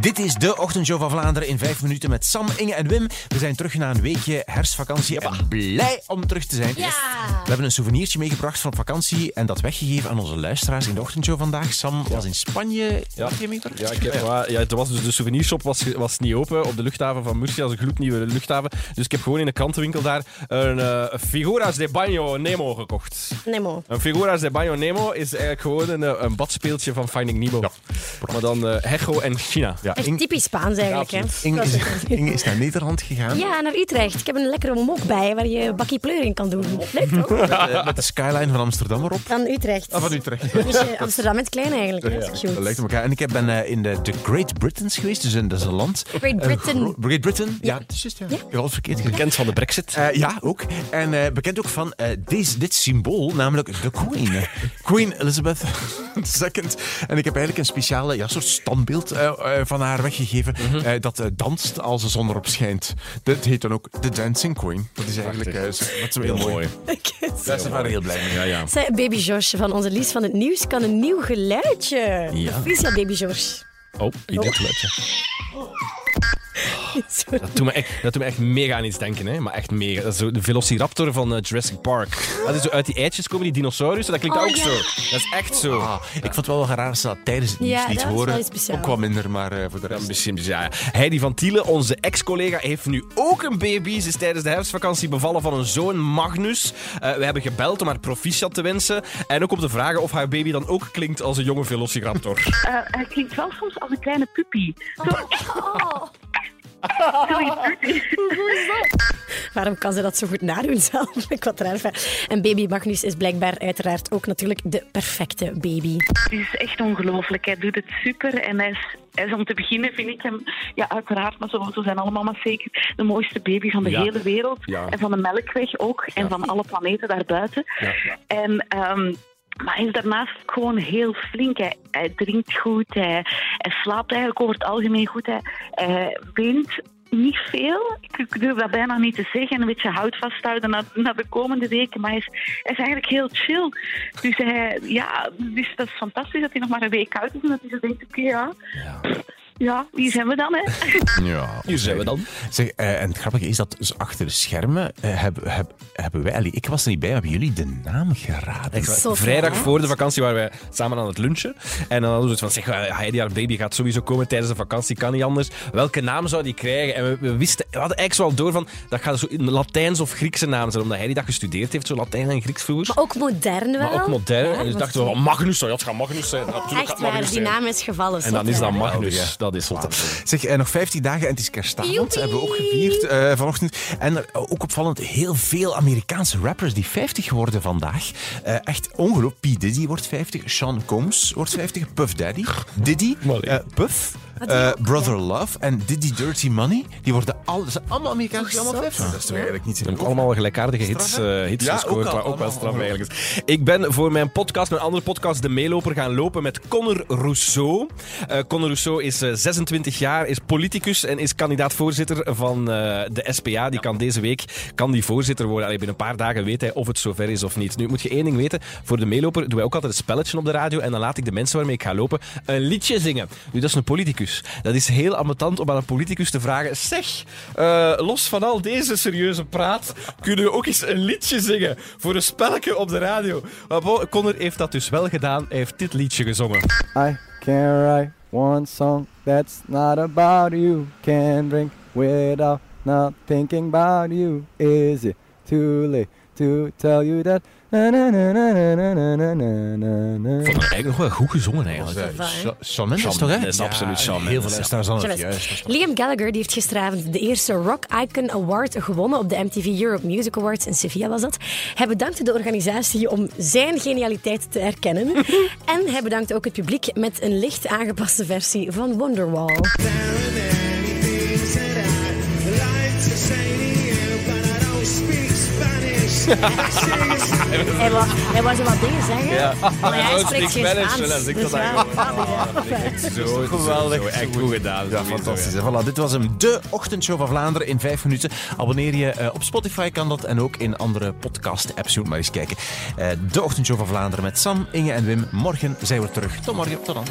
Dit is de ochtendshow van Vlaanderen in vijf minuten met Sam, Inge en Wim. We zijn terug na een weekje herfstvakantie en blij om terug te zijn. Ja. We hebben een souvenirtje meegebracht van vakantie en dat weggegeven aan onze luisteraars in de ochtendshow vandaag. Sam was in Spanje. Ja. Ja, ik heb, maar, ja, het was dus de souvenirshop was, was niet open op de luchthaven van Murcia, dat is een gloednieuwe luchthaven. Dus ik heb gewoon in de krantenwinkel daar een eh, Figuras de Baño Nemo gekocht. Nemo. Een Figuras de Baño Nemo is eigenlijk gewoon een, eh, een badspeeltje van Finding Nemo. maar dan eh Hecho en China. Ja, Echt Inge, typisch Spaans eigenlijk. Ja, hè? Inge is, Inge is naar Nederland gegaan. Ja, naar Utrecht. Ik heb een lekkere mok bij waar je bakkie pleur in kan doen. Leuk toch? Eh, met de skyline van Amsterdam erop. Van Utrecht. Ah, van Utrecht. Dus eh, Amsterdam is klein eigenlijk. Hè? Dat is Dat lijkt op elkaar. En ik ben eh, in de, de Great Britains geweest, dus in, dat is een land. Great Britain. gro- Great Britain, ja, het is juist, ja. Ik heb alles verkeerd gezegd. Bekend van de Brexit. Eh, ja, ook. En eh, bekend ook van eh, deze, dit symbool, namelijk de Queen. Queen Elizabeth II. En ik heb eigenlijk een speciale ja, soort standbeeld eh, eh, van haar weggegeven. eh, dat danst als de zon erop schijnt. Dit heet dan ook de Dancing Queen. Dat is eigenlijk eh, zo- dat is zo heel mooi. Daar zijn we heel blij mee. Ja, ja. Zij, baby George van onze Lies van het Nieuws kan een nieuw geluidje. Ja. Proficiat, baby George. Oh, ik dit geluidje. Dat doet, me echt, dat doet me echt mega aan iets denken, hè? maar echt mega. Dat is zo de Velociraptor van eh, Jurassic Park. Dat is zo uit die eitjes komen, die dinosaurussen, dat klinkt Oh, ook ja. zo. Dat is echt zo. Ah, ik vond het wel wel raar als ze dat tijdens het nieuws Ja, niet dat horen. Ook wat minder, maar eh, voor de Ja, rest... misschien, ja, ja. Heidi van Tielen, onze ex-collega, heeft nu ook een baby. Ze is tijdens de herfstvakantie bevallen van een zoon, Magnus. Eh, we hebben gebeld om haar proficiat te wensen. En ook om te vragen of haar baby dan ook klinkt als een jonge velociraptor. Eh, hij klinkt wel soms als een kleine puppy. Zo, zoiets doet hij. Waarom kan ze dat zo goed nadoen zelf? Ik wat raar. En baby Magnus is blijkbaar uiteraard ook natuurlijk de perfecte baby. Het is echt ongelooflijk. Hij doet het super. En hij is, hij is om te beginnen, vind ik hem, ja, uiteraard, maar zo, zo zijn allemaal maar zeker, de mooiste baby van de Ja. hele wereld. Ja. En van de Melkweg ook. En van alle planeten daarbuiten. En. ehm, maar hij is daarnaast gewoon heel flink. Hij, drinkt goed, hij, slaapt eigenlijk over het algemeen goed. Hij, hij weent niet veel. Ik durf dat bijna niet te zeggen. Een beetje hout vasthouden naar, de komende weken. Maar hij is, hij is eigenlijk heel chill. Dus, hij, ja, dus dat is fantastisch dat hij nog maar een week uit is. En dat hij zo denkt, oké. Ja, hier zijn we dan, hè. Ja, Hier zijn we dan. Zeg, eh, en het grappige is dat dus achter de schermen eh, hebben, heb- hebben wij... allee, ik was er niet bij, maar hebben jullie de naam geraden? Zo Vrijdag fijn. voor de vakantie waren wij samen aan het lunchen. En dan hadden we zoiets van, zeg, eh, Heidi, haar baby gaat sowieso komen tijdens de vakantie, kan niet anders. Welke naam zou die krijgen? En we, we wisten, we hadden eigenlijk zo al door van, dat gaat zo een Latijns of Griekse naam zijn, omdat Heidi dat gestudeerd heeft, zo Latijn en Grieks vroeger. Maar ook modern wel. Maar ook modern. Ja, en dus dachten we, oh, Magnus, ja, het gaat Magnus zijn. Natuurlijk gaat Echt het waar, die zijn. naam is gevallen. En dan is dat? Magnus. Dat is waanzin. Zeg, eh, nog 15 dagen en het is kerstavond. Joepie. Hebben we ook gevierd eh, vanochtend. En er, ook opvallend, heel veel Amerikaanse rappers die 50 worden vandaag. Eh, echt ongelooflijk. P. Diddy wordt 50, Sean Combs wordt 50, Puff Daddy, Diddy, eh, Puff, Eh, Brother Love en Diddy Dirty Money. Die worden al, zijn allemaal Amerikaanse allemaal zot. 50. Dat is toch eigenlijk niet geloven? allemaal gelijkaardige hits, eh, hits Ja, gescoord, ook al, ook wel straf eigenlijk is. Ik ben voor mijn podcast, mijn andere podcast, De Meeloper, gaan lopen met Conor Rousseau. Eh Conor Rousseau is eh, 26 jaar, is politicus en is kandidaat-voorzitter van eh, de SPA. Die kan deze week kan die voorzitter worden. Allee, binnen een paar dagen weet hij of het zover is of niet. Nu moet je één ding weten. Voor De Meeloper doen wij ook altijd een spelletje op de radio en dan laat ik de mensen waarmee ik ga lopen een liedje zingen. Nu, dat is een politicus. Dat is heel ambetant om aan een politicus te vragen zeg, eh, los van al deze serieuze praat, kunnen we ook eens een liedje zingen voor een spelletje op de radio. Maar Connor heeft dat dus wel gedaan. Hij heeft dit liedje gezongen. I can write one song that's not about you. Can drink without not thinking about you. Is it too late to tell you that. Vond ik nog wel goed gezongen eigenlijk. Shawn is toch, hè? Dat is absoluut Shawn Heel veel luisteraars aan het juist. Liam Gallagher die heeft gisteravond de eerste Rock Icon Award gewonnen op de MTV Europe Music Awards in Sevilla was dat. Hij bedankte de organisatie om zijn genialiteit te erkennen. en hij bedankt ook het publiek met een licht aangepaste versie van Wonderwall. Hij, wou, hij wat dingen zeggen, Ja. maar hij spreekt geen Spaans. ik Dus dat Zo, Geweldig. Zo, echt goed gedaan. Ja, fantastisch. Voilà, dit was hem, de ochtendshow van Vlaanderen in vijf minuten. Abonneer je eh, op Spotify, kan dat. En ook in andere podcast-apps. Je moet maar eens kijken. Eh, de ochtendshow van Vlaanderen met Sam, Inge en Wim. Morgen zijn we terug. Tot morgen. Tot dan.